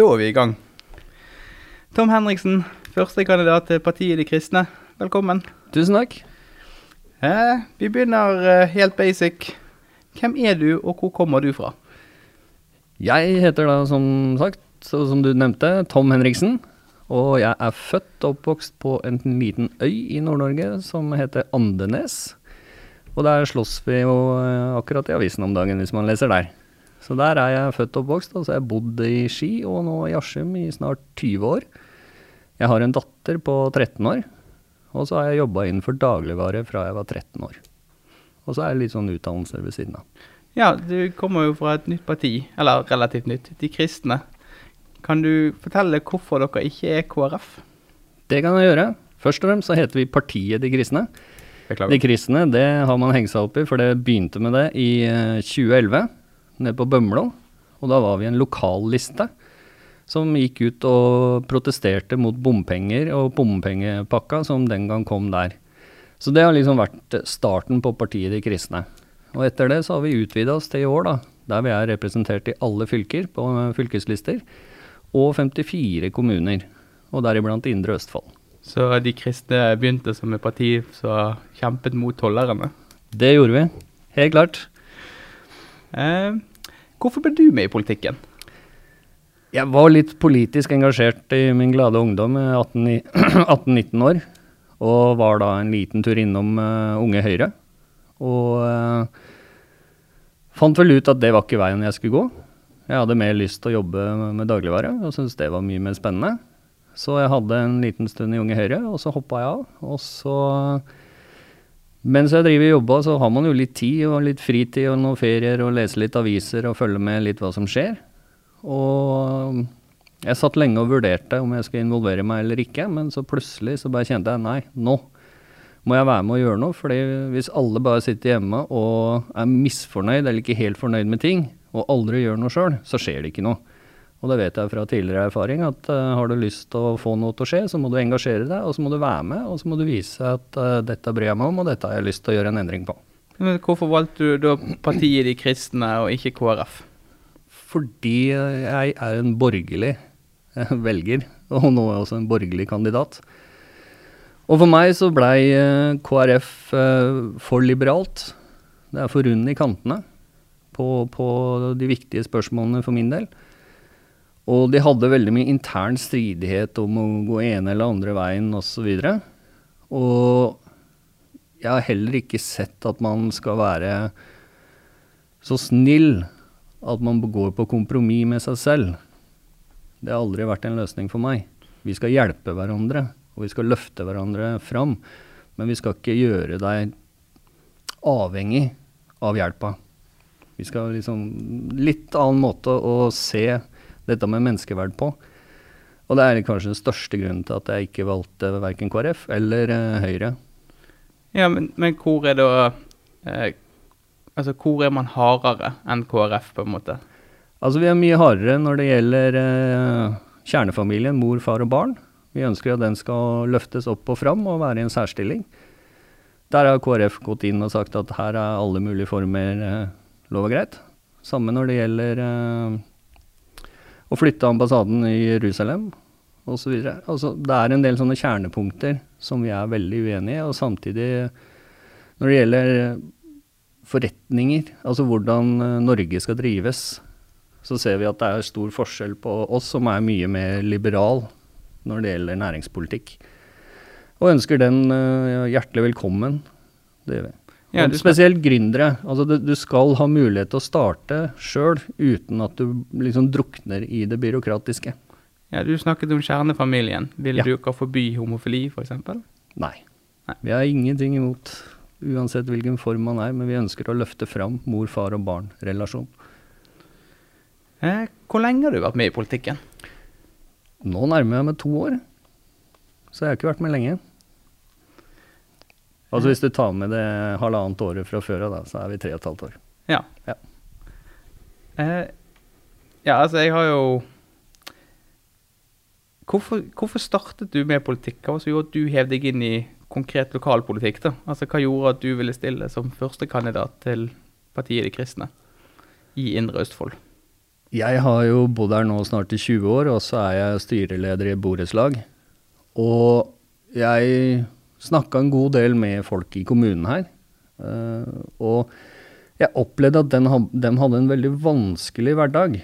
Da er vi i gang. Tom Henriksen, førstekandidat til partiet De kristne. Velkommen. Tusen takk. Eh, vi begynner eh, helt basic. Hvem er du, og hvor kommer du fra? Jeg heter da som sagt, så som du nevnte, Tom Henriksen. Og jeg er født og oppvokst på en liten øy i Nord-Norge som heter Andenes. Og der slåss vi jo eh, akkurat i avisen om dagen, hvis man leser der. Så der er jeg født og oppvokst. Og så har jeg bodd i Ski og nå i Askim i snart 20 år. Jeg har en datter på 13 år. Og så har jeg jobba innenfor dagligvare fra jeg var 13 år. Og så er det litt sånn utdannelse ved siden av. Ja, du kommer jo fra et nytt parti, eller relativt nytt, De kristne. Kan du fortelle hvorfor dere ikke er KrF? Det kan jeg gjøre. Først og fremst så heter vi Partiet De kristne. Beklager. De kristne, det har man hengt seg opp i, for det begynte med det i eh, 2011, nede på Bømlo. Og da var vi en lokalliste som gikk ut og protesterte mot bompenger og bompengepakka som den gang kom der. Så det har liksom vært starten på Partiet De kristne. Og etter det så har vi utvida oss til i år, da, der vi er representert i alle fylker på fylkeslister, og 54 kommuner, og deriblant Indre Østfold. Så De kristne begynte som et parti som kjempet mot tollerne. Det gjorde vi, helt klart. Eh, hvorfor ble du med i politikken? Jeg var litt politisk engasjert i min glade ungdom, eh, 18-19 år. Og var da en liten tur innom uh, Unge Høyre. Og uh, fant vel ut at det var ikke veien jeg skulle gå. Jeg hadde mer lyst til å jobbe med dagligvare og syntes det var mye mer spennende. Så jeg hadde en liten stund i Unge Høyre, og så hoppa jeg av. Og så Mens jeg driver jobba, så har man jo litt tid og litt fritid og noen ferier og leser litt aviser og følger med litt hva som skjer. Og jeg satt lenge og vurderte om jeg skulle involvere meg eller ikke, men så plutselig så bare kjente jeg nei, nå må jeg være med og gjøre noe. fordi hvis alle bare sitter hjemme og er misfornøyd eller ikke helt fornøyd med ting, og aldri gjør noe sjøl, så skjer det ikke noe. Og det vet jeg fra tidligere erfaring, at uh, har du lyst til å få noe til å skje, så må du engasjere deg, og så må du være med, og så må du vise at uh, dette bryr jeg meg om, og dette har jeg lyst til å gjøre en endring på. Men hvorfor valgte du da partiet De kristne og ikke KrF? Fordi jeg er en borgerlig eh, velger, og nå er jeg også en borgerlig kandidat. Og for meg så blei KrF for liberalt. Det er for rund i kantene på, på de viktige spørsmålene for min del. Og de hadde veldig mye intern stridighet om å gå ene eller andre veien osv. Og, og jeg har heller ikke sett at man skal være så snill at man går på kompromiss med seg selv. Det har aldri vært en løsning for meg. Vi skal hjelpe hverandre, og vi skal løfte hverandre fram. Men vi skal ikke gjøre deg avhengig av hjelpa. Vi skal liksom Litt annen måte å se dette med menneskeverd på. Og det er kanskje den største grunnen til at jeg ikke valgte verken KrF eller eh, Høyre. Ja, men, men hvor er da eh, Altså, hvor er man hardere enn KrF, på en måte? Altså, vi er mye hardere når det gjelder eh, kjernefamilien, mor, far og barn. Vi ønsker at den skal løftes opp og fram og være i en særstilling. Der har KrF gått inn og sagt at her er alle mulige former eh, lov og greit. Samme når det gjelder eh, å flytte ambassaden i Jerusalem osv. Altså, det er en del sånne kjernepunkter som vi er veldig uenige i. Og samtidig, når det gjelder forretninger, altså hvordan eh, Norge skal drives, så ser vi at det er stor forskjell på oss som er mye mer liberal når det gjelder næringspolitikk. Og ønsker den uh, hjertelig velkommen. Det gjør vi. Ja, og spesielt gründere. Altså du, du, skal ha mulighet til å starte sjøl uten at du liksom drukner i det byråkratiske. Ja, Du snakket om kjernefamilien. Vil Ja. du ikke forby homofili, f.eks.? Nei. Nei. Vi har ingenting imot uansett hvilken form man er, men vi ønsker å løfte fram mor, far og barn-relasjon. Eh, hvor lenge har du vært med i politikken? Nå nærmer jeg meg to år, så jeg har ikke vært med lenge. Altså Hvis du tar med det halvannet året fra før av, så er vi tre og et halvt år. Ja. Ja. Eh, ja, altså, jeg har jo hvorfor, hvorfor startet du med politikk? Hva gjorde at du hev deg inn i konkret lokalpolitikk? da? Altså, Hva gjorde at du ville stille som førstekandidat til partiet De kristne i Indre Østfold? Jeg har jo bodd her nå snart i 20 år, og så er jeg styreleder i et borettslag. Og jeg snakka en god del med folk i kommunen her. Eh, og jeg opplevde at ha- hadde en veldig vanskelig hverdag.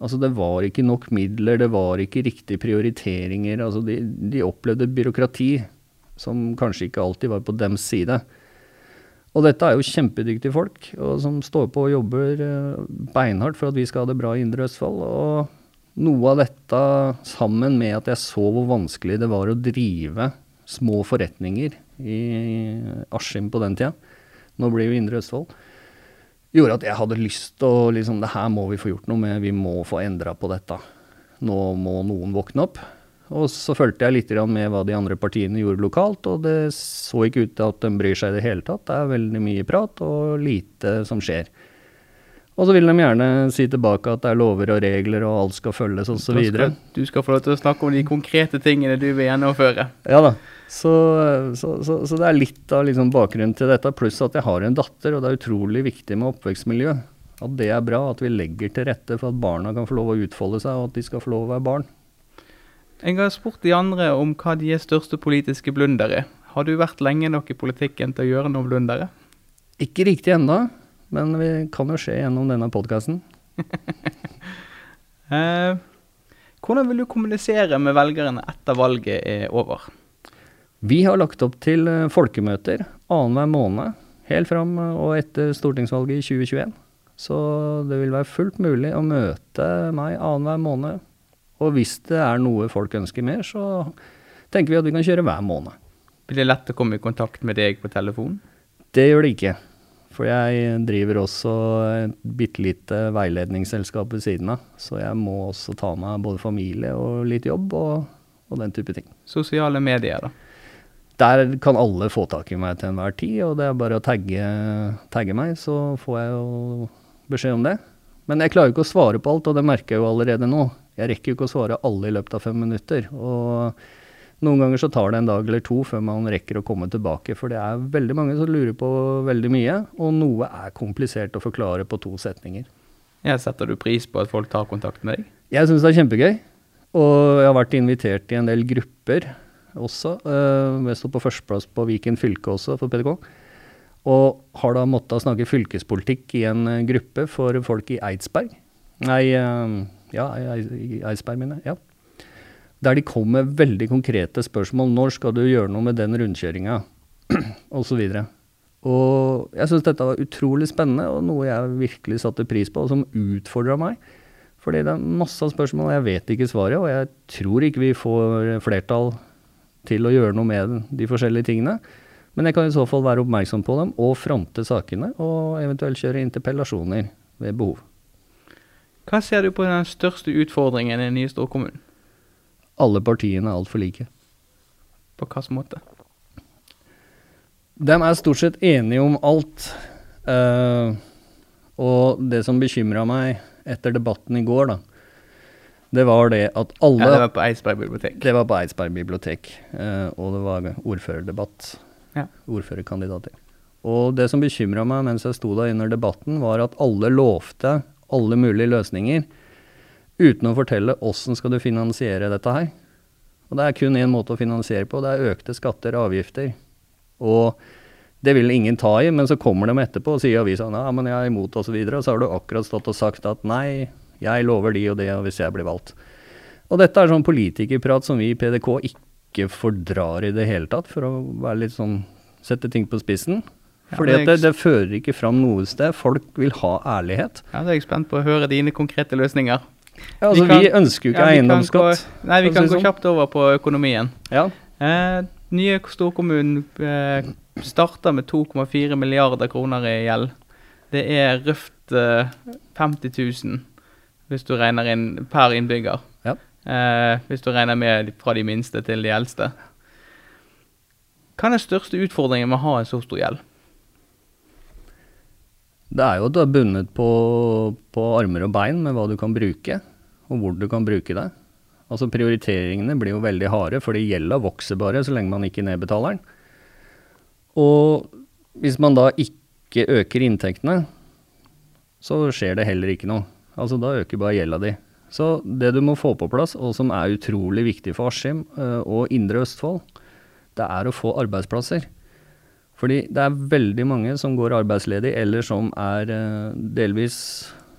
Altså det var ikke nok midler, det var ikke riktige prioriteringer. Altså de, de opplevde byråkrati som kanskje ikke alltid var på dems side. Og dette er jo kjempedyktige folk, og som står på og jobber eh, beinhardt for at vi skal ha det bra i Indre Østfold. Og noe av dette, sammen med at jeg så hvor vanskelig det var å drive små forretninger i Askim på den tida, nå blir jo Indre Østfold, gjorde at jeg hadde lyst til å liksom, Det her må vi få gjort noe med, vi må få endra på dette. Nå må noen våkne opp. Og så fulgte jeg litt med hva de andre partiene gjorde lokalt, og det så ikke ut til at de bryr seg i det hele tatt. Det er veldig mye prat og lite som skjer. Og så vil de gjerne si tilbake at det er lover og regler og alt skal følges osv. Du skal få lov til å snakke om de konkrete tingene du vil gjennomføre. Ja da. Så, så, så, så det er litt av liksom bakgrunnen til dette, pluss at jeg har en datter, og det er utrolig viktig med oppvekstmiljø. At det er bra, at vi legger til rette for at barna kan få lov å utfolde seg, og at de skal få lov å være barn. Jeg har spurt de andre om hva de er største politiske blunder er. Har du vært lenge nok i politikken til å gjøre noen blundere? Ikke riktig ennå, men det kan jo skje gjennom denne podkasten. Eh, hvordan vil du kommunisere med velgerne etter valget er over? Vi har lagt opp til eh, folkemøter annenhver måned, helt fram eh, og etter stortingsvalget i 2021. Så det vil være fullt mulig å møte meg annenhver måned. Og hvis det er noe folk ønsker mer, så tenker vi at vi kan kjøre hver måned. Blir det lett å komme i kontakt med deg på telefon? Det gjør det ikke. For jeg driver også et bitte lite veiledningsselskap ved siden av. Så jeg må også ta meg både familie og litt jobb og, og den type ting. Sosiale medier, da? Der kan alle få tak i meg til enhver tid, og det er bare å tagge, tagge meg, så får jeg jo beskjed om det. Men jeg klarer jo ikke å svare på alt, og det merker jeg jo allerede nå. Jeg rekker jo ikke å svare alle i løpet av fem minutter. Og noen ganger så tar det en dag eller to før man rekker å komme tilbake, for det er veldig mange som lurer på veldig mye, og noe er komplisert å forklare på to setninger. Jeg setter du pris på at folk tar kontakt med deg? Jeg syns det er kjempegøy, og jeg har vært invitert i en del grupper også. Uh, jeg står på førsteplass på Viken fylke også for PDK. Og har da måttet snakke fylkespolitikk i en eh, gruppe for folk i Eidsberg. Nei, eh, ja, Eidsberg, mener jeg. Ja. Der de kom med veldig konkrete spørsmål. Når skal du gjøre noe med den rundkjøringa? og så videre. Og jeg syns dette var utrolig spennende, og noe jeg virkelig satte pris på, og som utfordra meg. Fordi det er masse spørsmål, jeg vet ikke svaret, og jeg tror ikke vi får flertall til å gjøre noe med de forskjellige tingene. Men jeg kan i så fall være oppmerksom på dem og fronte sakene, og eventuelt kjøre interpellasjoner ved behov. Hva ser du på den største utfordringen i den nye storkommunen? Alle partiene er altfor like. På hvilken måte? De er stort sett enige om alt. Uh, og det som bekymra meg etter debatten i går, da, det var det at alle Ja, det var på Eidsberg bibliotek. Det var på Eidsberg bibliotek, uh, og det var ordførerdebatt. Ja. Ordførerkandidater. Og det som bekymra meg mens jeg sto der under debatten, var at alle lovte alle mulige løsninger uten å fortelle åssen skal du finansiere dette her. Og det er kun én måte å finansiere på, det er økte skatter og avgifter. Og det vil ingen ta i, men så kommer de etterpå og sier avisa ja, men jeg er imot osv. Og, så videre, og så har du akkurat stått og sagt at nei, jeg lover de og det hvis jeg blir valgt. Og dette er sånn politikerprat som vi i PDK ikke fordrar i det hele tatt, for å være litt sånn sette ting på spissen. Ja, Fordi det er det, det fører ikke fram noe sted. Folk vil ha ærlighet. Ja, Da er jeg spent på å høre dine konkrete løsninger. Ja, altså, Vi vi, ønsker jo ikke Ja, vi kan eiendomsskatt. gå- Nei, vi kan gå sånn. kjapt over på økonomien. Ja. Eh, nye storkommunen eh, starter med 2,4 milliarder kroner i gjeld. Det er røft eh, 50 000 hvis du regner inn per innbygger. Ja. Eh, hvis du regner med fra de minste til de eldste. Hva er den største utfordringen med å ha en så stor gjeld? Det er jo at du er bundet på, på armer og bein med hva du kan bruke, og hvor du kan bruke det. Altså Prioriteringene blir jo veldig harde, fordi gjelda vokser bare så lenge man ikke nedbetaler den. Og hvis man da ikke øker inntektene, så skjer det heller ikke noe. Altså da øker bare gjelda di. Så det du må få på plass, og som er utrolig viktig for Askim eh, og Indre Østfold, det er å få arbeidsplasser. Fordi det er veldig mange som går arbeidsledig, eller som er eh, delvis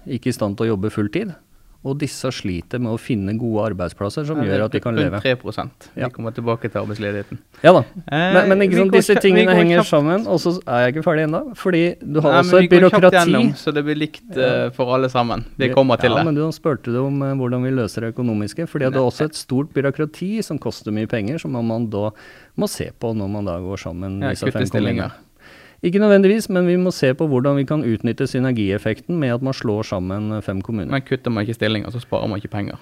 ikke i stand til å jobbe fulltid. Og disse sliter med å finne gode arbeidsplasser som gjør at de kan leve. Rundt 3 Vi kommer tilbake til arbeidsledigheten. Ja da. Eh, Men, men ikke sånn, disse tingene henger sammen, og så er jeg ikke ferdig ennå. Fordi du har Nei, også et byråkrati. gjennom, så det blir likt uh, for alle sammen. Vi kommer til ja, det. men du spurte du om uh, hvordan vi løser det økonomiske. fordi det er også et stort byråkrati som koster mye penger, som man da må se på når man da går sammen Ja, disse fem kommunene. Ikke nødvendigvis, men vi må se på hvordan vi kan utnytte synergieffekten med at man slår sammen eh, fem kommuner. Men kutter man ikke stillinger, så sparer man ikke penger.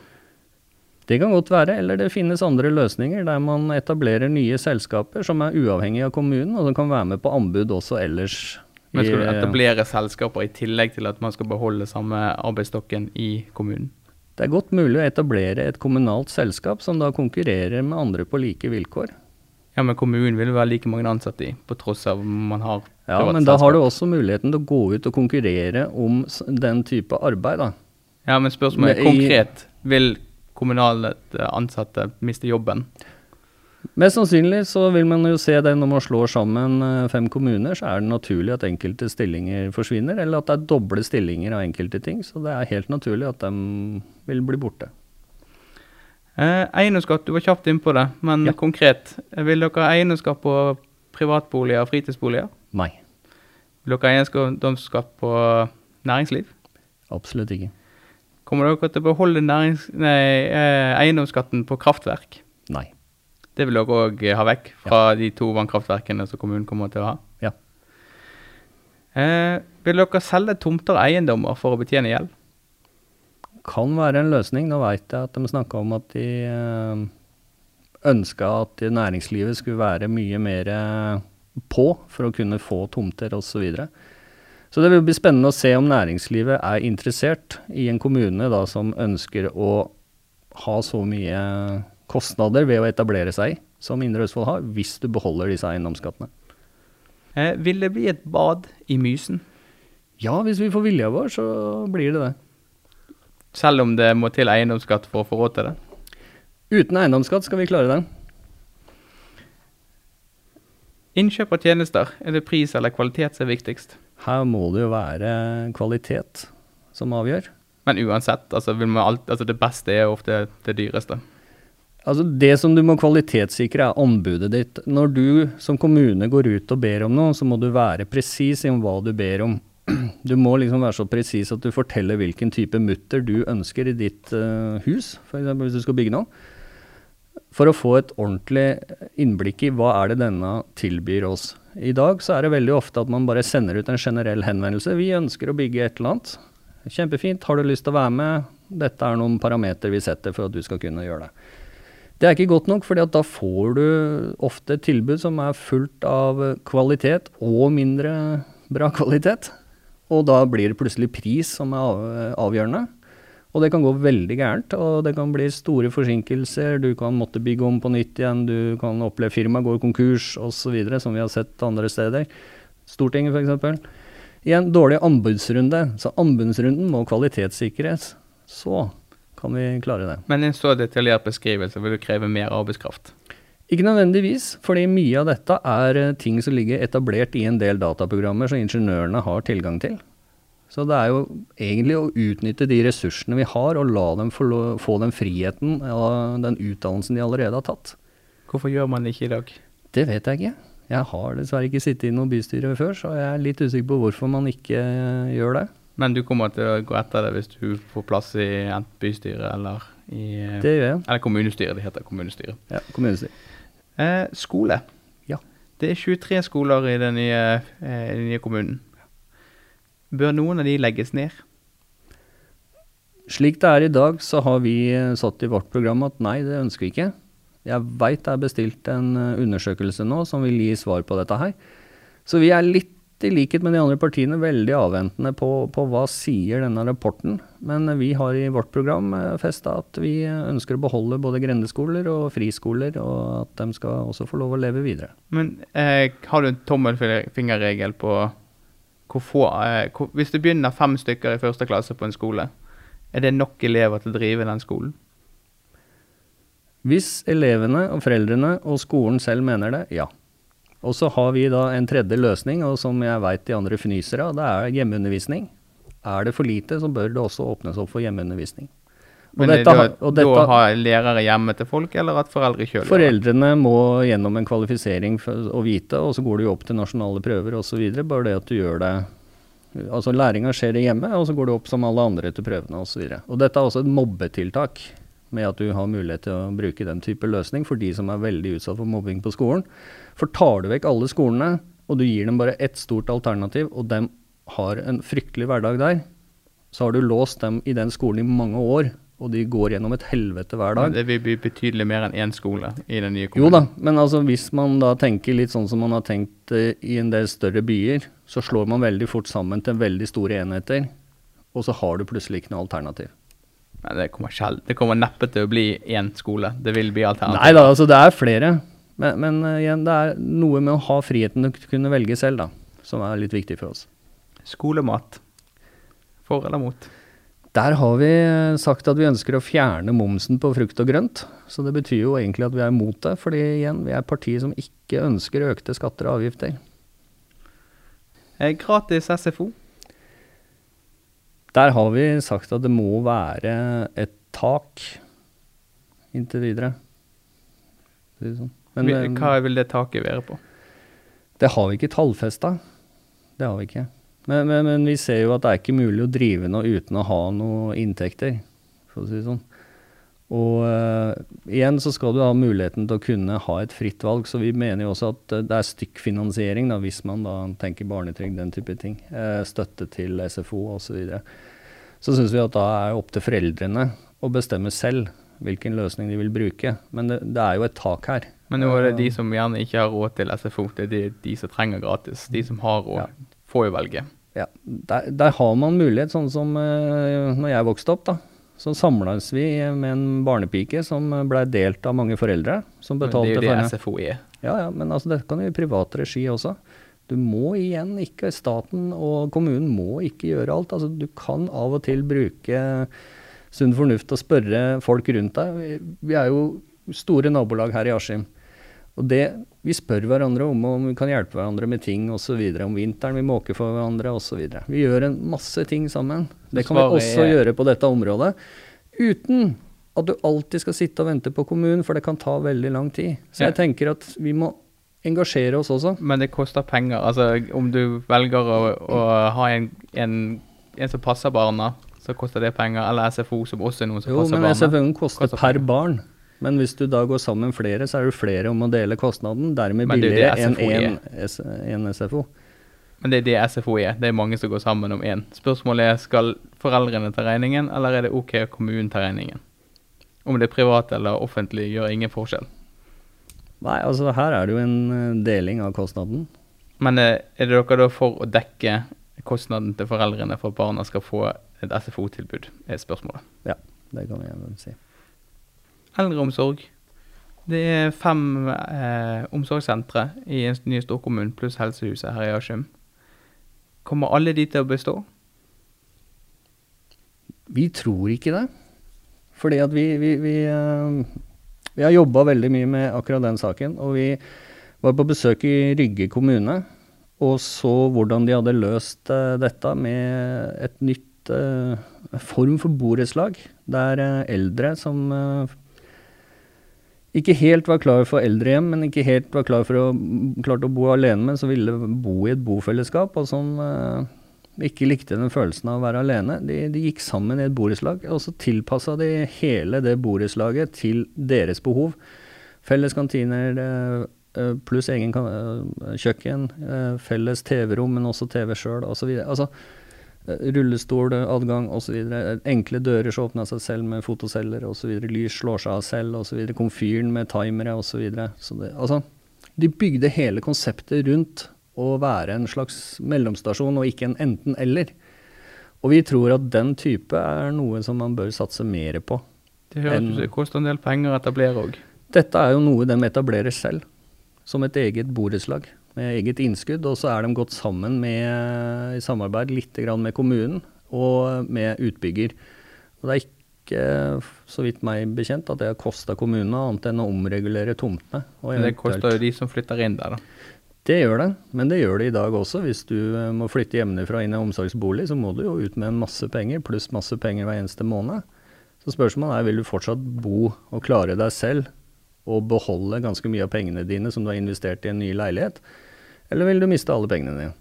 Det kan godt være, eller det finnes andre løsninger der man etablerer nye selskaper som er uavhengige av kommunen, og som kan være med på anbud også ellers. Men skal du etablere selskaper i tillegg til at man skal beholde samme arbeidsstokken i kommunen? Det er godt mulig å etablere et kommunalt selskap som da konkurrerer med andre på like vilkår. Ja, men kommunen vil være like mange ansatte i, på tross av man har Ja, men da har du også muligheten til å gå ut og konkurrere om den type arbeid, da. Ja, men spørsmålet er konkret. Vil kommunale ansatte miste jobben? Mest sannsynlig så vil man jo se det når man slår sammen eh, fem kommuner, så er det naturlig at enkelte stillinger forsvinner, eller at det er doble stillinger av enkelte ting. Så det er helt naturlig at de vil bli borte. Eh, eiendomsskatt, du var kjapt innpå det, men Ja. konkret. eh, Vil dere ha eiendomsskatt på privatboliger og fritidsboliger? Nei, Vil dere ha eiendomsskatt på næringsliv? absolutt ikke. Kommer dere til å beholde nærings, nei, eh, eiendomsskatten på kraftverk? Nei. Det vil dere òg ha vekk fra de to vannkraftverkene som kommunen kommer til å ha? Ja. Eh, vil dere selge tomter og eiendommer for å betjene gjeld? Kan være en løsning. Nå veit jeg at de snakka om at de øh, ønska at næringslivet skulle være mye mer eh, på for å kunne få tomter osv. Så, videre. så det vil bli spennende å se om næringslivet er interessert i en kommune da, som ønsker å ha så mye kostnader ved å etablere seg som Indre Østfold har, hvis du beholder disse eiendomsskattene. Eh, vil det bli et bad i Mysen? Ja, hvis vi får vilja vår, så blir det det. Selv om det må til eiendomsskatt for å få råd til det? Uten eiendomsskatt skal vi klare det. Innkjøp av tjenester, er det pris eller kvalitet som er viktigst? Her må det jo være kvalitet som avgjør. Men uansett, altså, alt, altså det beste er ofte det dyreste. Altså Det som du må kvalitetssikre, er anbudet ditt. Når du som kommune går ut og ber om noe, så må du være presis i hva du ber om. Du må liksom være så presis at du forteller hvilken type mutter du ønsker i ditt uh, hus, f.eks. hvis du skal bygge noe. For å få et ordentlig innblikk i hva er det denne tilbyr oss. I dag så er det veldig ofte at man bare sender ut en generell henvendelse. Vi ønsker å bygge et eller annet. Kjempefint, har du lyst til å være med? Dette er noen parametere vi setter for at du skal kunne gjøre det. Det er ikke godt nok, fordi da får du ofte et tilbud som er fullt av kvalitet og mindre bra kvalitet. Og da blir det plutselig pris som er avgjørende. Og det kan gå veldig gærent, og det kan bli store forsinkelser. Du kan måtte bygge om på nytt igjen, du kan oppleve firmaet går konkurs osv., som vi har sett andre steder. Stortinget f.eks. en dårlig anbudsrunde. Så anbudsrunden må kvalitetssikres. Så kan vi klare det. Men en så detaljert beskrivelse vil jo kreve mer arbeidskraft. Ikke nødvendigvis, fordi mye av dette er eh, ting som ligger etablert i en del dataprogrammer som ingeniørene har tilgang til. Så det er jo egentlig å utnytte de ressursene vi har, og la dem få, få den friheten av den utdannelsen de allerede har tatt. Hvorfor gjør man det ikke i dag? Det vet jeg ikke. Jeg har dessverre ikke sittet i noe bystyre før, så jeg er litt usikker på hvorfor man ikke eh, gjør det. Men du kommer til å gå etter det hvis du får plass i enten bystyret eller i Det gjør jeg. Eller kommunestyret. Det heter kommunestyret. Ja, kommunestyret. Eh, skole. Ja. Det er 23 skoler i den nye, eh, den nye kommunen. Bør noen av de legges ned? Slik det er i dag, så har vi eh, satt i vårt program at nei, det ønsker vi ikke. Jeg veit det er bestilt en eh, undersøkelse nå som vil gi svar på dette her. Så vi er litt, i likhet med de andre partiene, veldig avventende på, på hva sier denne rapporten. Men vi har i vårt program festa at vi ønsker å beholde både grendeskoler og friskoler, og at de skal også få lov å leve videre. Men eh, har du en tommelfingerregel på hvor få eh, hvor, Hvis det begynner fem stykker i første klasse på en skole, Er det nok elever til å drive den skolen? Hvis elevene og foreldrene og skolen selv mener det, ja. Og så har vi da en tredje løsning, og som jeg veit de andre fnyser av, det er hjemmeundervisning. Er det for lite, så bør det også åpnes opp for hjemmeundervisning. Og Men dette da, og da dette- har lærere hjemme til folk, eller at foreldre kjøler? Foreldrene må gjennom en kvalifisering for å vite, og så går det jo opp til nasjonale prøver osv. Bare det at du gjør det Altså læringa skjer hjemme, og så går det opp som alle andre til prøvene osv. Dette er også et mobbetiltak, med at du har mulighet til å bruke den type løsning for de som er veldig utsatt for mobbing på skolen. For tar du vekk alle skolene, og du gir dem bare ett stort alternativ, og de har en fryktelig hverdag der, så har du låst dem i den skolen i mange år, og de går gjennom et helvete hver dag. Det vil bli betydelig mer enn én skole i den nye Jo da, men altså hvis man da tenker litt sånn som man har tenkt eh, i en del større byer, så slår man veldig fort sammen til veldig store enheter, og så har du plutselig ikke noe alternativ. Men det kommer, sjel- det kommer neppe til å bli én skole. Det vil bli alternativ. Nei da, altså det er flere, men, men eh, igjen, det er noe med å ha friheten til å kunne velge selv, da, som er litt viktig for oss. Skolemat. For eller mot? Der har vi eh, sagt at vi ønsker å fjerne momsen på frukt og grønt. Så det betyr jo egentlig at vi er imot det, fordi igjen, vi er partiet som ikke ønsker økte skatter og avgifter. Eh, gratis SFO. Der har vi sagt at det må være et tak inntil videre. Det er sånn. Men eh, Hva vil det taket være på? det har vi ikke tallfesta. Det har vi ikke. Men, men, men vi ser jo at det er ikke mulig å drive noe uten å ha noe inntekter, for å si det sånn. Og uh, igjen så skal du ha muligheten til å kunne ha et fritt valg, så vi mener jo også at eh, det er stykkfinansiering da, hvis man da tenker barnetrygd, den type ting. Uh, støtte til SFO osv. Så, videre. så syns vi at da er det opp til foreldrene å bestemme selv hvilken løsning de vil bruke. Men det, det er jo et tak her. Men nå er det de som gjerne ikke har råd til SFO. Det er de, de som trenger gratis. De som har råd, Ja. får jo velge. Ja, der, der har man mulighet, sånn som uh, når jeg vokste opp, da. Så samles vi med en barnepike som blei delt av mange foreldre. Som betalte Men det er jo det. SFO er. Ja, ja, men altså, dette kan jo i privat regi også. Du må igjen ikke, staten og kommunen må ikke gjøre alt. Altså, du kan av og til bruke sunn fornuft og spørre folk rundt deg. Vi, vi er jo store nabolag her i Askim. Og det, vi spør hverandre om om vi kan hjelpe hverandre med ting osv. Om vinteren vi måker for hverandre osv. Vi gjør en masse ting sammen. Det kan vi også gjøre på dette området. Uten at du alltid skal sitte og vente på kommunen, for det kan ta veldig lang tid. Så jeg tenker at vi må engasjere oss også. Men det koster penger. Altså, om du velger å, å ha en, en, en som passer barna, så koster det penger. Eller SFO, som også er noen som Jo, passer men barna. SFO-en koster Koster per barn. Men hvis du da går sammen flere, så er det flere om å dele kostnaden. Dermed er billigere enn én en, en SFO. Men det er det SFO er. Det er mange som går sammen om én. Spørsmålet er skal foreldrene ta regningen, eller er det ok at kommunen tar regningen? Om det er privat eller offentlig, gjør ingen forskjell. Nei, altså her er det jo en eh, deling av kostnaden. Men eh, er det dere da for å dekke kostnaden til foreldrene for at barna skal få et SFO-tilbud, er spørsmålet. Ja, det kan vi si. Eldreomsorg. Det er fem eh, omsorgssentre i en ny storkommune pluss helsehuset her i Askim. Kommer alle de til å bestå? Vi tror ikke det. Fordi at vi, vi, vi, eh, vi har jobba veldig mye med akkurat den saken. Og vi var på besøk i Rygge kommune og så hvordan de hadde løst eh, dette med et nytt eh, form for borettslag. Der eldre som ikke helt var klar for eldrehjem, men ikke helt var klar for å, klart å bo alene, men som ville bo i et bofellesskap, og som eh, ikke likte den følelsen av å være alene. De, de gikk sammen i et borettslag, og så tilpassa de hele det borettslaget til deres behov. Felles kantiner eh, eh, pluss egen eh, kjøkken, felles TV-rom, men også TV sjøl osv. Altså, rullestoladgang osv. Enkle dører som åpner seg selv med fotoceller osv. Lys slår seg av selv osv. Komfyren med timere osv. Så videre. så altså, de bygde hele konseptet rundt å være en slags mellomstasjon og ikke en enten-eller. Og vi tror at den type er noe som man bør satse mer på. Det høres ut koster en del penger å etablere òg. Dette er jo noe de etablerer selv, som et eget borettslag med eget innskudd. Og så er de gått sammen med, i samarbeid litt grann med kommunen og med utbygger. Og det er ikke, så vidt meg bekjent, at det har kosta kommunene annet enn å omregulere tomtene. Men det koster jo de som flytter inn der, da. Det gjør det, men det gjør det i dag også. Hvis du eh, må flytte hjemmefra inn i omsorgsbolig, så må du jo ut med masse penger, pluss masse penger hver eneste måned. Så spørsmålet er vil du fortsatt bo og klare deg selv og beholde ganske mye av pengene dine som du har investert i en ny leilighet, eller vil du miste alle pengene dine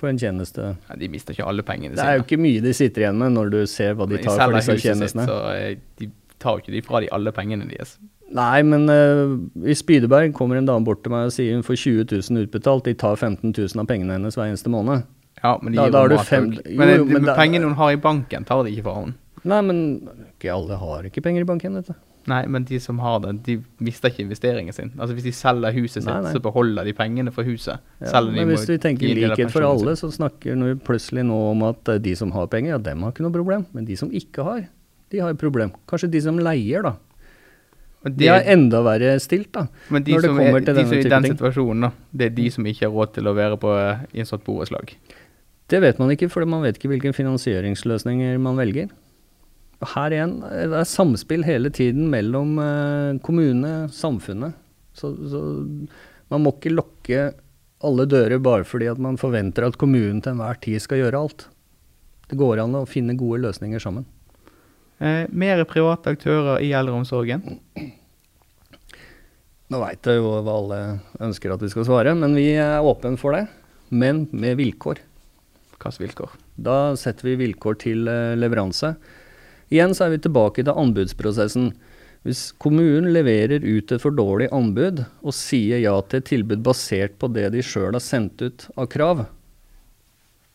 for en tjeneste? Ja, de mister ikke alle pengene Det er jo ikke mye de sitter igjen med når du ser hva de tar for disse tjenestene. så eh, de tar jo ikke de fra de alle pengene deres. Nei, men uh, i Spydeberg kommer en dame bort til meg og sier hun får 20 000 utbetalt, de tar 15 000 av pengene hennes hver eneste måned. Ja, men de Da- gir da jo har du mat fem- jo, Men, de- men da- pengene hun har i banken, tar de ikke fra henne. Nei, men ikke alle har ikke penger i banken, Dette. Nei, men de som har det, de mister ikke investeringen sin. Altså Hvis de selger huset sitt, Nei, nei. så beholder de pengene fra huset. Ja, men hvis vi tenker likhet for alle, så snakker vi plutselig nå om at eh, de som har penger, ja, dem har ikke noe problem. Men de som ikke har, de har et problem. Kanskje de som leier, da. De er enda verre stilt, da. men de som er, de som er i den situasjonen, da, det er de som ikke har råd til å være på eh, i en sånt borettslag. Det vet man ikke, for man vet ikke hvilke finansieringsløsninger man velger. Og Her igjen, eh, det er samspill hele tiden mellom eh, kommune, samfunnet. Så, så man må ikke lukke alle dører bare fordi at man forventer at kommunen til enhver tid skal gjøre alt. Det går an å finne gode løsninger sammen. Eh, mer private aktører i eldreomsorgen. Nå veit jeg jo hva alle ønsker at vi skal svare, men vi er åpne for det. Men med vilkår. Hvilke vilkår? Da setter vi vilkår til eh, leveranse. Igjen så er vi tilbake til anbudsprosessen. Hvis kommunen leverer ut et for dårlig anbud og sier ja til et tilbud basert på det de sjøl har sendt ut av krav,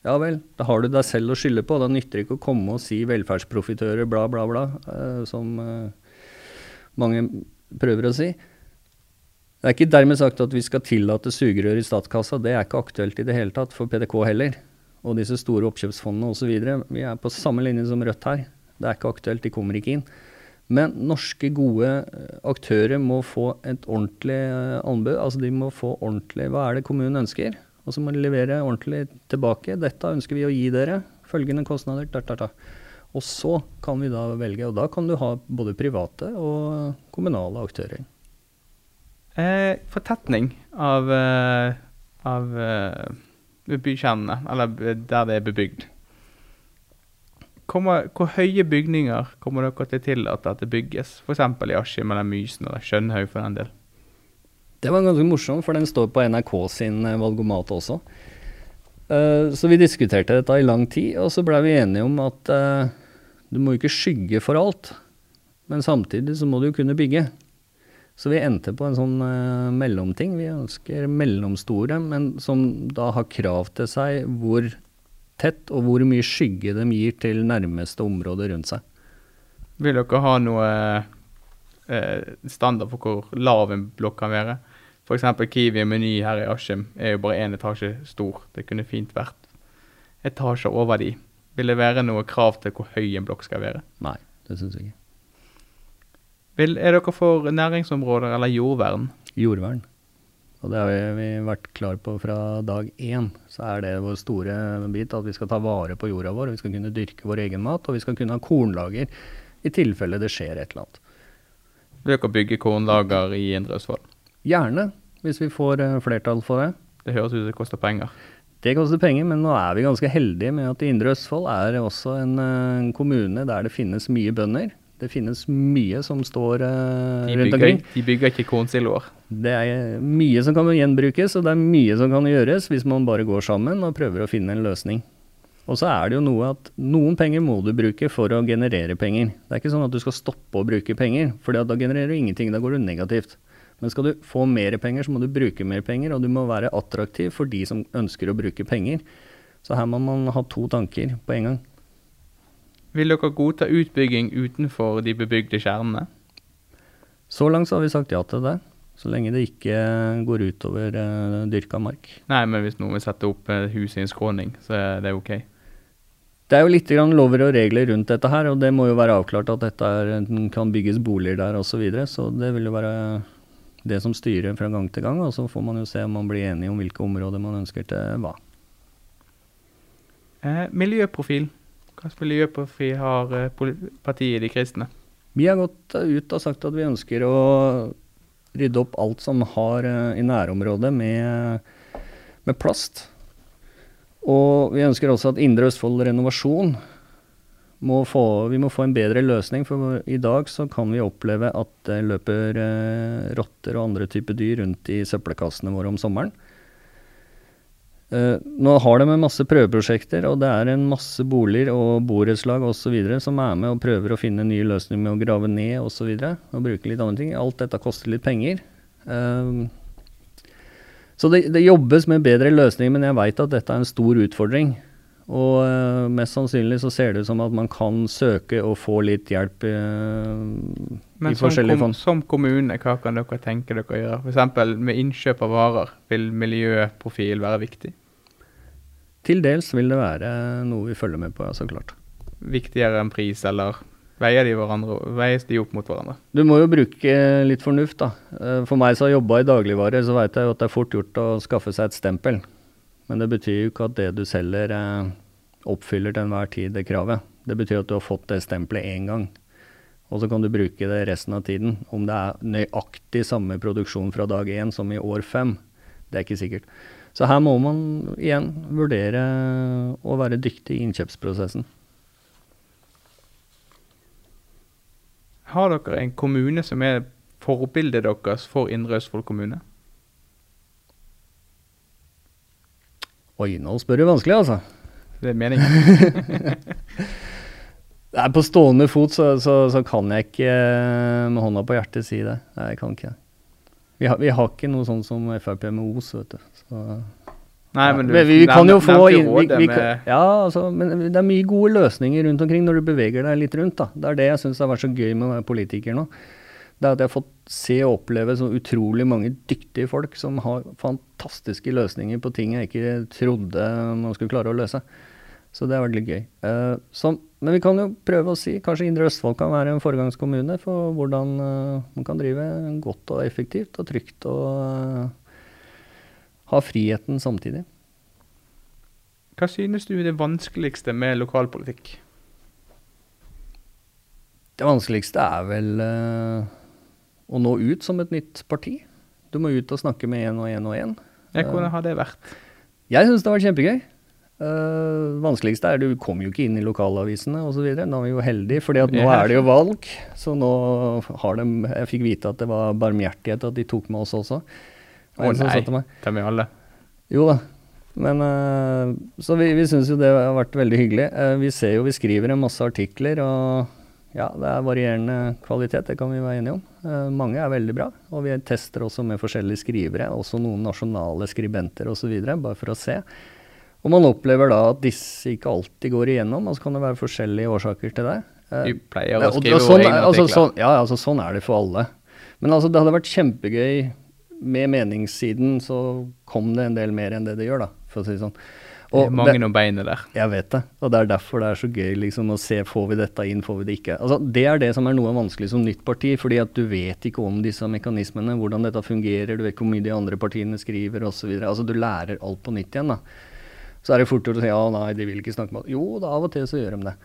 ja vel, da har du deg selv å skylde på. Da nytter det ikke å komme og si velferdsprofitører, bla, bla, bla, eh, som eh, mange prøver å si. Det er ikke dermed sagt at vi skal tillate sugerør i statskassa. Det er ikke aktuelt i det hele tatt for PDK heller. Og disse store oppkjøpsfondene osv. Vi er på samme linje som Rødt her. Det er ikke aktuelt, de kommer ikke inn. Men norske gode eh, aktører må få et ordentlig eh, anbud. Altså de må få ordentlig Hva er det kommunen ønsker? Og så må de levere ordentlig tilbake. Dette ønsker vi å gi dere. Følgende kostnader. Da, da, da. Og så kan vi da velge. Og da kan du ha både private og kommunale aktører. Eh, fortetning av, eh, av bykjernene, eller der det er bebygd. Kommer, hvor høye bygninger kommer dere til å tillate at det bygges? F.eks. i Askim eller Mysen eller Skjønhaug for den del. Det var ganske morsomt, for den står på NRK sin eh, valgomat også. Uh, så vi diskuterte dette i lang tid, og så blei vi enige om at uh, du må ikke skygge for alt. Men samtidig så må du jo kunne bygge. Så vi endte på en sånn uh, mellomting. Vi ønsker mellomstore, men som da har krav til seg hvor tett og hvor mye skygge de gir til nærmeste område rundt seg. Vil dere ha noe eh, standard for hvor lav en blokk kan være? F.eks. Kiwi Meny her i Askim er jo bare én etasje stor. Det kunne fint vært etasjer over de. Vil det være noe krav til hvor høy en blokk skal være? Nei, det syns jeg ikke. Vil, er dere for næringsområder eller jordvern? Jordvern. Og det har vi, vi vært klar på fra dag én. Så er det vår store bit at vi skal ta vare på jorda vår. Vi skal kunne dyrke vår egen mat, og vi skal kunne ha kornlager i tilfelle det skjer et eller annet. Vil dere bygge kornlager i Indre Østfold? Gjerne, hvis vi får eh, flertall for det. Det høres ut som det koster penger. Det koster penger, men nå er vi ganske heldige med at Indre Østfold er også en, eh, en kommune der det finnes mye bønder. Det finnes mye som står uh, rundt omkring. de bygger ikke kornsiloer. Det er mye som kan gjenbrukes, og det er mye som kan gjøres hvis man bare går sammen og prøver å finne en løsning. Og så er det jo noe at noen penger må du bruke for å generere penger. Det er ikke sånn at du skal stoppe å bruke penger, for da genererer du ingenting, da går du negativt. Men skal du få mer penger, så må du bruke mer penger, og du må være attraktiv for de som ønsker å bruke penger. Så her må man ha to tanker på en gang. Vil dere godta utbygging utenfor de bebygde kjernene? Så langt så har vi sagt ja til det, så lenge det ikke går utover uh, dyrka mark. Nei, men hvis noen vil sette opp uh, hus i en skråning, så er det ok. Det er jo litt grann lover og regler rundt dette her, og det må jo være avklart at dette er, kan bygges boliger der osv. Så, videre, så det vil jo være det som styrer fra gang til gang, og så får man jo se om man blir enig om hvilke områder man ønsker til hva. Eh, miljøprofil. Hvilket miljøprofil har eh, partiet De kristne? Vi har gått eh, ut og sagt at vi ønsker å rydde opp alt som har eh, i nærområdet med, med plast. Og vi ønsker også at Indre Østfold Renovasjon må få, vi må få en bedre løsning. For i dag så kan vi oppleve at det løper rotter og andre typer dyr rundt i søppelkassene våre om sommeren. Eh, nå har de en masse prøveprosjekter, og det er en masse boliger og borettslag osv. som er med og prøver å finne nye løsninger med å grave ned osv. Og, så videre, og bruke litt andre ting. Alt dette koster litt penger. Eh, så det, det jobbes med bedre løsninger, men jeg veit at dette er en stor utfordring. Og eh, mest sannsynlig så ser det ut som at man kan søke og få litt hjelp eh, i forskjellige kom, fond. som kommune, hva kan dere tenke dere å gjøre? F.eks. med innkjøp av varer, vil miljøprofil være viktig? Til dels vil det være noe vi følger med på, ja, så klart. Viktigere enn pris, eller veier de, hverandre, veies de opp mot hverandre? Du må jo bruke litt fornuft, da. Eh, For meg som har jobba i dagligvare, så veit jeg jo at det er fort gjort å skaffe seg et stempel. Men det betyr jo ikke at det du selger eh, oppfyller til enhver tid det kravet. Det betyr at du har fått det stempelet én gang. Og så kan du bruke det resten av tiden. Om det er nøyaktig samme produksjon fra dag én som i år fem, det er ikke sikkert. Så her må man igjen vurdere å være dyktig i innkjøpsprosessen. Har dere en kommune som er forbildet deres for Indre Østfold kommune? Oi, nå spør du vanskelig, altså. Det er meningen. Nei, på stående fot så, så, så kan jeg ikke eh, med hånda på hjertet si det. Nei, jeg kan ikke. Vi har, vi har ikke noe sånn som Frp med Os, vet du. Så, Nei, men du vi, vi kan jo få inn- vi, vi, kan- Ja, altså, men det er mye gode løsninger rundt omkring når du beveger deg litt rundt. da. Det er det jeg syns har vært så gøy med å være politiker nå. Det er at jeg har fått se og oppleve så utrolig mange dyktige folk som har fantastiske løsninger på ting jeg ikke trodde man skulle klare å løse. Så det har vært litt gøy. Uh, så, men vi kan jo prøve å si kanskje Indre Østfold kan være en foregangskommune for hvordan uh, man kan drive godt og effektivt og trygt og uh, ha friheten samtidig. Hva synes du er det vanskeligste med lokalpolitikk? Det vanskeligste er vel eh, å nå ut som et nytt parti. Du må ut og snakke med én og én og én. Ja, Hvordan har det vært? Jeg syns det har vært kjempegøy. Uh, vanskeligste er du kommer jo ikke inn i lokalavisene osv. Nå er vi jo heldige, fordi at nå er det jo valg. Så nå har de Jeg fikk vite at det var barmhjertighet at de tok med oss også. Å som nei, de er med alle. Jo da. Men uh, Så vi, vi syns jo det har vært veldig hyggelig. Uh, vi ser jo vi skriver en masse artikler, og ja, det er varierende kvalitet, det kan vi være enige om. Eh, mange er veldig bra, og vi tester også med forskjellige skrivere, også noen nasjonale skribenter osv., bare for å se. Og man opplever da at disse ikke alltid går igjennom, og så kan det være forskjellige årsaker til det. Eh, Vi pleier ja, å skrive og sånn, egne altså, sånn, ja, altså, sånn er det for alle. Men altså, det hadde vært kjempegøy med meningssiden, så kom det en del mer enn det det gjør, da, for å si det sånn. Det er mange om beinet der. jeg vet det, og det er derfor det er så gøy liksom, å se får vi dette inn, får vi det ikke. Altså, det er det som er noe vanskelig som nytt parti, fordi at du vet ikke om disse mekanismene, hvordan dette fungerer, du vet ikke hvor mye de andre partiene skriver osv. Altså, du lærer alt på nytt igjen. da. Så er det fort gjort å si ja, nei, de vil ikke snakke med oss. Jo, da av og til så gjør de det.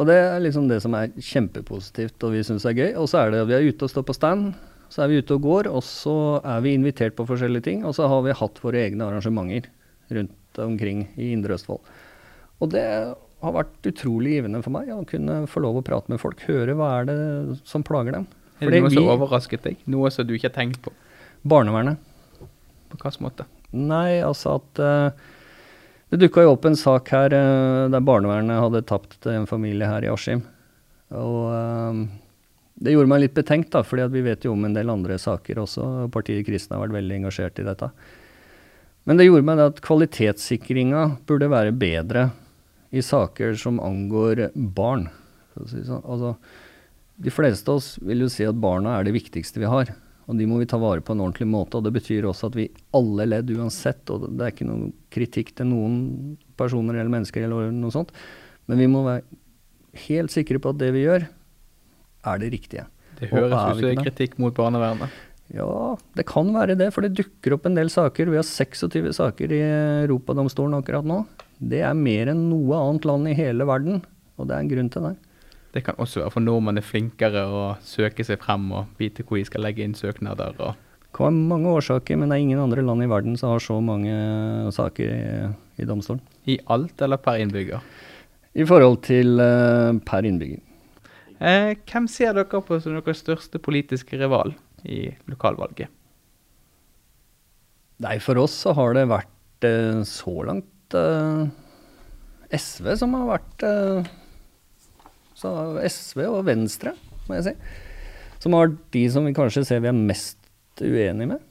Og det er liksom det som er kjempepositivt og vi syns er gøy. Og så er det at vi er ute og står på stand, så er vi ute og går, og så er vi invitert på forskjellige ting. Og så har vi hatt våre egne arrangementer rundt omkring i Indre Østfold. Og det har vært utrolig givende for meg å kunne få lov å prate med folk, høre hva er det som plager dem. Er det noe som overrasket deg? Noe som du ikke har tenkt på? Barnevernet. På hvilken måte? Nei, altså at uh, Det dukka jo opp en sak her uh, der barnevernet hadde tapt en familie her i Askim. Og uh, det gjorde meg litt betenkt, da, fordi at vi vet jo om en del andre saker også. Partiet Kristne har vært veldig engasjert i dette. Men det gjorde meg det at kvalitetssikringa burde være bedre i saker som angår barn. Si sånn. Altså, de fleste av oss vil jo si at barna er det viktigste vi har. Og de må vi ta vare på en ordentlig måte. Og det betyr også at vi alle ledd uansett, og det er ikke noen kritikk til noen personer eller mennesker eller noe sånt, men vi må være helt sikre på at det vi gjør, er det riktige. Det høres ut som kritikk mot barnevernet. Ja, det kan være det, for det dukker opp en del saker. Vi har 26 saker i Europadomstolen akkurat nå. Det er mer enn noe annet land i hele verden. Og det er en grunn til det. Det kan også være for nordmenn er flinkere å søke seg frem og vite hvor de skal legge inn søknader. Det kan være mange årsaker, men det er ingen andre land i verden som har så mange saker i, i domstolen. I alt eller per innbygger? I forhold til uh, per innbygger. Eh, hvem ser dere på som deres største politiske rival i lokalvalget? Nei, for oss så har det vært eh, så langt eh, SV som har vært eh, så SV og Venstre, må jeg si. Som har de som vi kanskje ser vi er mest uenige med.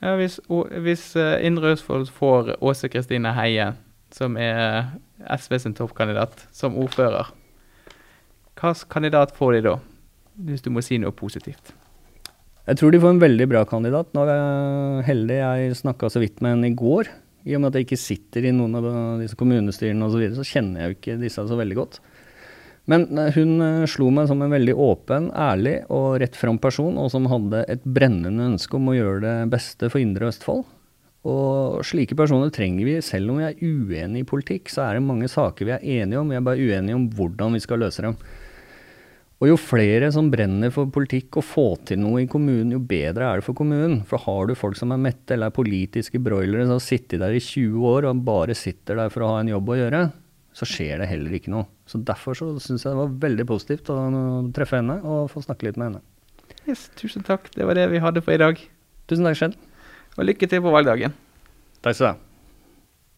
Ja, hvis, hvis eh, Indre Østfold får Åse Kristine Heie, som er SV sin toppkandidat, som ordfører, hvilken kandidat får de da? Hvis du må si noe positivt. Jeg tror de får en veldig bra kandidat. Nå er jeg heldig, jeg snakka så vidt med henne i går. I og med at jeg ikke sitter i noen av disse kommunestyrene osv., så, videre, så kjenner jeg jo ikke disse så veldig godt. Men eh, hun eh, slo meg som en veldig åpen, ærlig og rett fram person, og som hadde et brennende ønske om å gjøre det beste for Indre Østfold. Og slike personer trenger vi. Selv om vi er uenige i politikk, så er det mange saker vi er enige om. Vi er bare uenige om hvordan vi skal løse dem. Og jo flere som brenner for politikk og får til noe i kommunen, jo bedre er det for kommunen. For har du folk som er mette eller er politiske broilere som har sittet der i 20 år og bare sitter der for å ha en jobb å gjøre, så skjer det heller ikke noe. Så derfor så syns jeg det var veldig positivt å treffe henne og få snakke litt med henne. Yes, tusen takk. Det var det vi hadde for i dag. Tusen takk, selv. Og lykke til på valgdagen. Takk skal du ha.